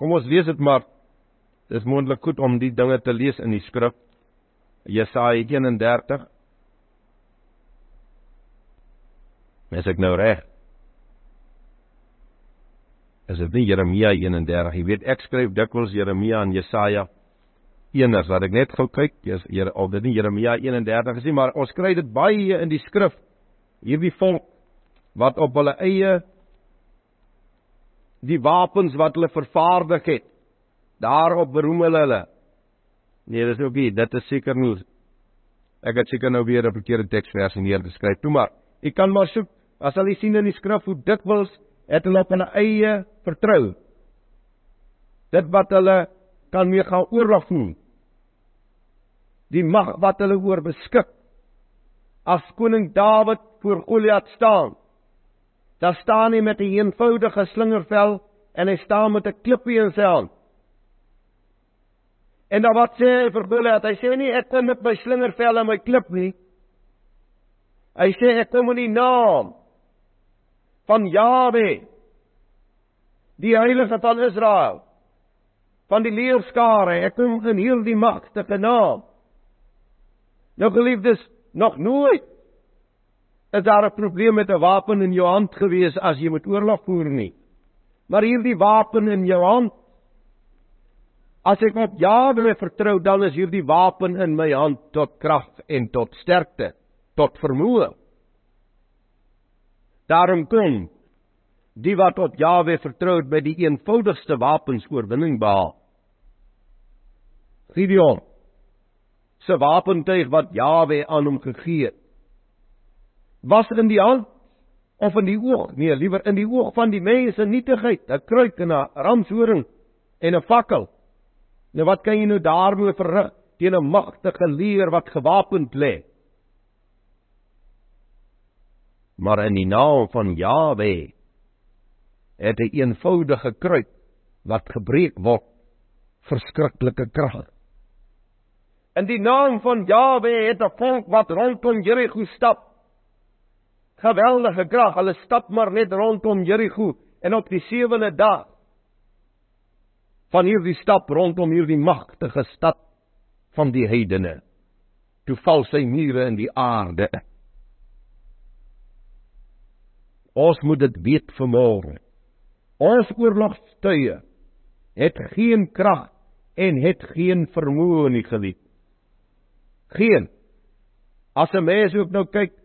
Kom ons lees dit maar. Dis moontlik goed om die dinge te lees in die skrif. Jesaja 31. Mes ek nou reg? Is dit nie Jeremia 31? Jy weet ek skryf dikwels Jeremia en Jesaja eners wat ek net gou kyk, is Here of dit nie Jeremia 31 is nie, maar ons kry dit baie in die skrif. Hierdie volk wat op hulle eie die wapens wat hulle vervaardig het, daarop beroem hulle hulle. Nee, dis ook nie, dit is seker nie. Ek het seker nou weer 'n verkeerde teksversie neergeskryf. Toe maar, ek kan maar soek as jy sien in die skrif hoe dikwels het hulle op hulle eie vertrou. Dit wat hulle kan mee gaan oorlog voer die mag wat hulle oor beskik. As koning Dawid voor Goliat staan, dan staan hy met 'n eenvoudige slingervel en hy staan met 'n klippie in sy hand. En dan wat sê vir Goliat? Hy sê nie ek kom met my slingervel en my klip nie. Hy sê ek kom in die naam van Jahwe, die heilige van Israel, van die leerskare. Ek kom in hierdie magtige naam. Nou geliefdes, nog nooit is daar 'n probleem met 'n wapen in jou hand gewees as jy met oorlog voer nie. Maar hierdie wapen in jou hand As ek op Jahwe vertrou, dan is hierdie wapen in my hand tot krag en tot sterkte, tot vermoë. Daarom kom die wat op Jahwe vertrou by die eenvoudigste wapens oorwinning behaal. Gideon se wapentuig wat Jawe aan hom gegee het. Was dit in die hand of in die oog? Nee, liewer in die oog van die mense nietigheid, 'n kruik en 'n ramshoring en 'n fakkel. Nou wat kan jy nou daarmee verrig teen 'n magtige leer wat gewapend lê? Maar in die naam van Jawe het 'n eenvoudige kruik wat gebreek word verskriklike krag. In die naam van Jawe het 'n volk wat rondom Jerigo stap. Geweldige krag, hulle stap maar net rondom Jerigo en op die sewende dag van hierdie stap rondom hierdie magtige stad van die heidene. Toe val sy mure in die aarde. Ons moet dit weet vanmôre. Ons oorlogstye het geen krag en het geen vermoë nie geliefd. Geen. As 'n mens ook nou kyk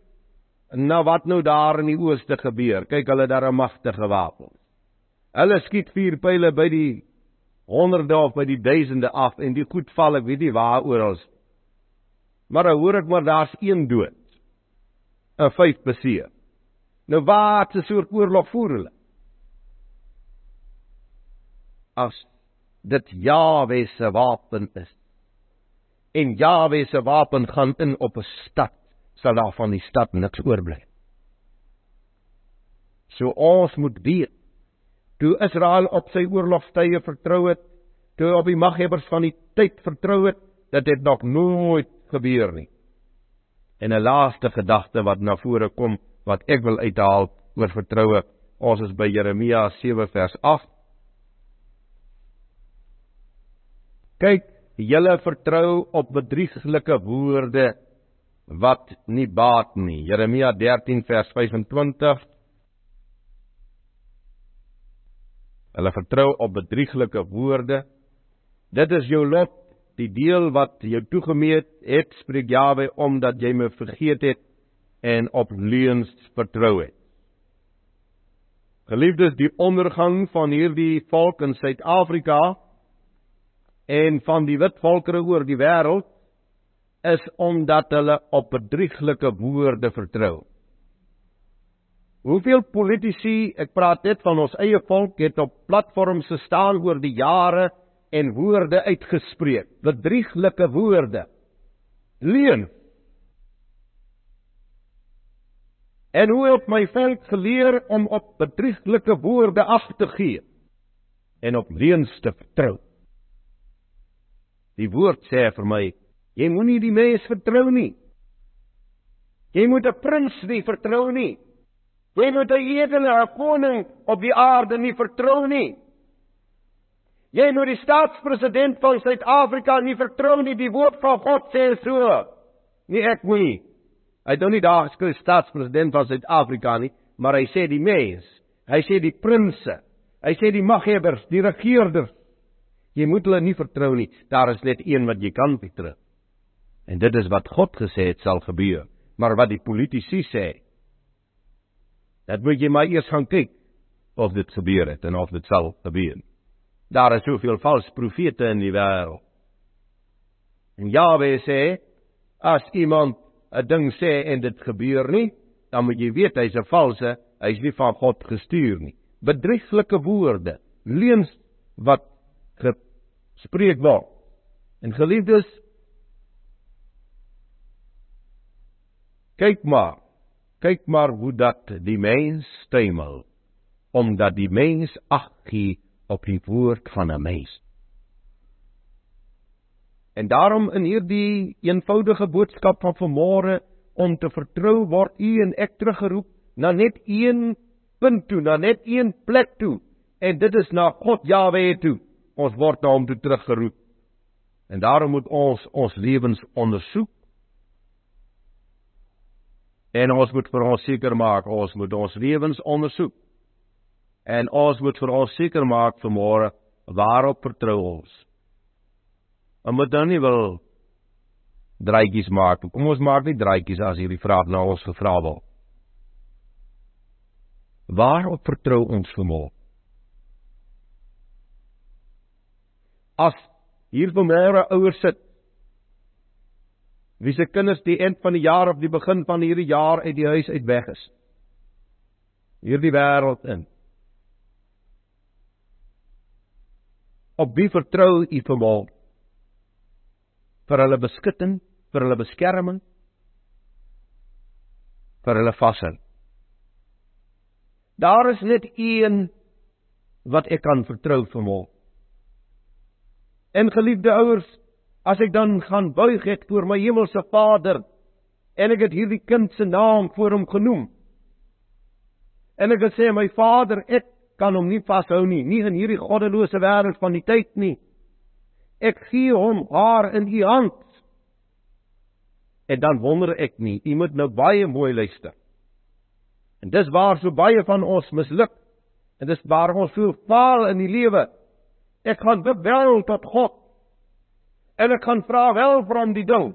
na wat nou daar in die ooste gebeur, kyk hulle daar 'n magtige wapen. Hulle skiet vier pile by die honderde of by die duisende af en die goed val ek weet nie waar oral. Maar dan hoor ek maar daar's een dood. 'n vyf beseer. Nou wat 'n soort oorlog voer hulle? As dit Jahwe se wapen is en Jawe se wapen gaan in op 'n stad, sal daar van die stad niks oorbly. So ons moet weet, toe Israel op sy oorlogstye vertrou het, toe op die maghebbers van die tyd vertrou het, dat dit nog nooit gebeur nie. En 'n laaste gedagte wat na vore kom wat ek wil uithaal oor vertroue, ons is by Jeremia 7 vers 8. Kyk julle vertrou op bedrieglike woorde wat nie baat nie. Jeremia 13 vers 25. Hulle vertrou op bedrieglike woorde. Dit is jou lot, die deel wat jou toegemeet het, spreek Jawe omdat jy my vergeet het en op leuns vertrou het. Geliefdes, die ondergang van hierdie volk in Suid-Afrika en van die wit volkere oor die wêreld is omdat hulle op bedrieglike woorde vertrou. Hoeveel politici, ek praat net van ons eie volk, het op platforms gestaan oor die jare en woorde uitgespreek, bedrieglike woorde. Leuen. En hoe het my volk geleer om op bedrieglike woorde af te gee en op leuns te vertrou? Die woord sê vir my, jy moenie die mens vertrou nie. Jy moet 'n prins nie vertrou nie. Jy moet 'n edele koning op die aarde nie vertrou nie. Jy moet die staatspresident van Suid-Afrika nie vertrou nie, die woord van God sê so. Nie ek nie. Hy doen nie daar skryf staatspresident van Suid-Afrika nie, maar hy sê die mens. Hy sê die prinses. Hy sê die maghebbers, die regerders. Jy moet hulle nie vertrou nie. Daar is net een wat jy kan vertrou. En dit is wat God gesê het sal gebeur, maar wat die politici sê. Dat moet jy maar eers gaan kyk of dit gebeur het en of dit sal gebeur. Daar is soveel valse profete in die wêreld. En Jahwe sê as iemand 'n ding sê en dit gebeur nie, dan moet jy weet hy's 'n valse, hy's nie van God gestuur nie. Bedrieglike woorde, leuns wat gespreek word. En geliefdes, kyk maar, kyk maar hoe dat die mens stemel omdat die mens ag gee op die woord van 'n mens. En daarom in hierdie eenvoudige boodskap van vanmôre om te vertrou word u en ek teruggeroep na net een punt toe, na net een plek toe en dit is na God Jahwe toe. Ons word na hom toe teruggeroep. En daarom moet ons ons lewens ondersoek. En ons moet vir ons seker maak ons moet ons lewens ondersoek. En ons moet vir ons seker maak vanmôre waarop vertrou ons. Om dit dan nie wil draaitjies maak. Kom ons maak nie draaitjies as hierdie vraag na ons gevra word. Waarop vertrou ons vanmôre? As hier vanmôre ouers sit wie se kinders die eind van die jaar of die begin van hierdie jaar uit die huis uit weg is. Hierdie wêreld in. Op wie vertrou u vanmôre? Vir hulle beskutting, vir hulle beskerming, vir hulle vashou. Daar is net een wat ek kan vertrou vanmôre. En geliefde ouers, as ek dan gaan buig ek voor my hemelse Vader en ek het hierdie kind se naam voor hom genoem. En ek sê my Vader, ek kan hom nie vashou nie, nie in hierdie goddelose wêreld van die tyd nie. Ek gee hom haar in u hand. En dan wonder ek nie, u moet nou baie mooi luister. En dis waar so baie van ons misluk. En dis waar ons so faal in die lewe. Ek gaan bebel tot God. En ek gaan vra wel vir hom die ding.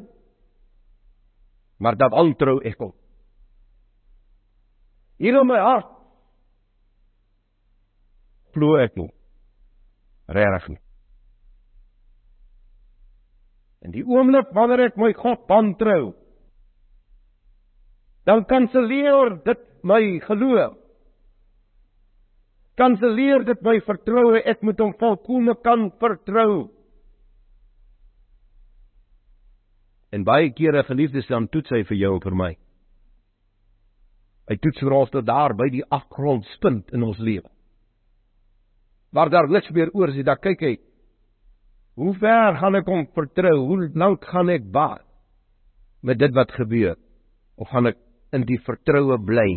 Maar dat ontrou ek hom. Hier in my hart glo ek nie. Regtig nie. En die oomblik wanneer ek my God aantrou, dan kanselleer dit my geloof. Kanselleer dit my vertroue, ek moet hom volkome kan vertrou. En baie kere geliefdes dan toets hy vir jou en vir my. Hy toets vir ons tot daar by die afgrondspunt in ons lewe waar daar niks meer oor is, dan kyk hy hoe ver gaan ek hom vertrou? Hoe lank gaan ek wag met dit wat gebeur? Of gaan ek in die vertroue bly?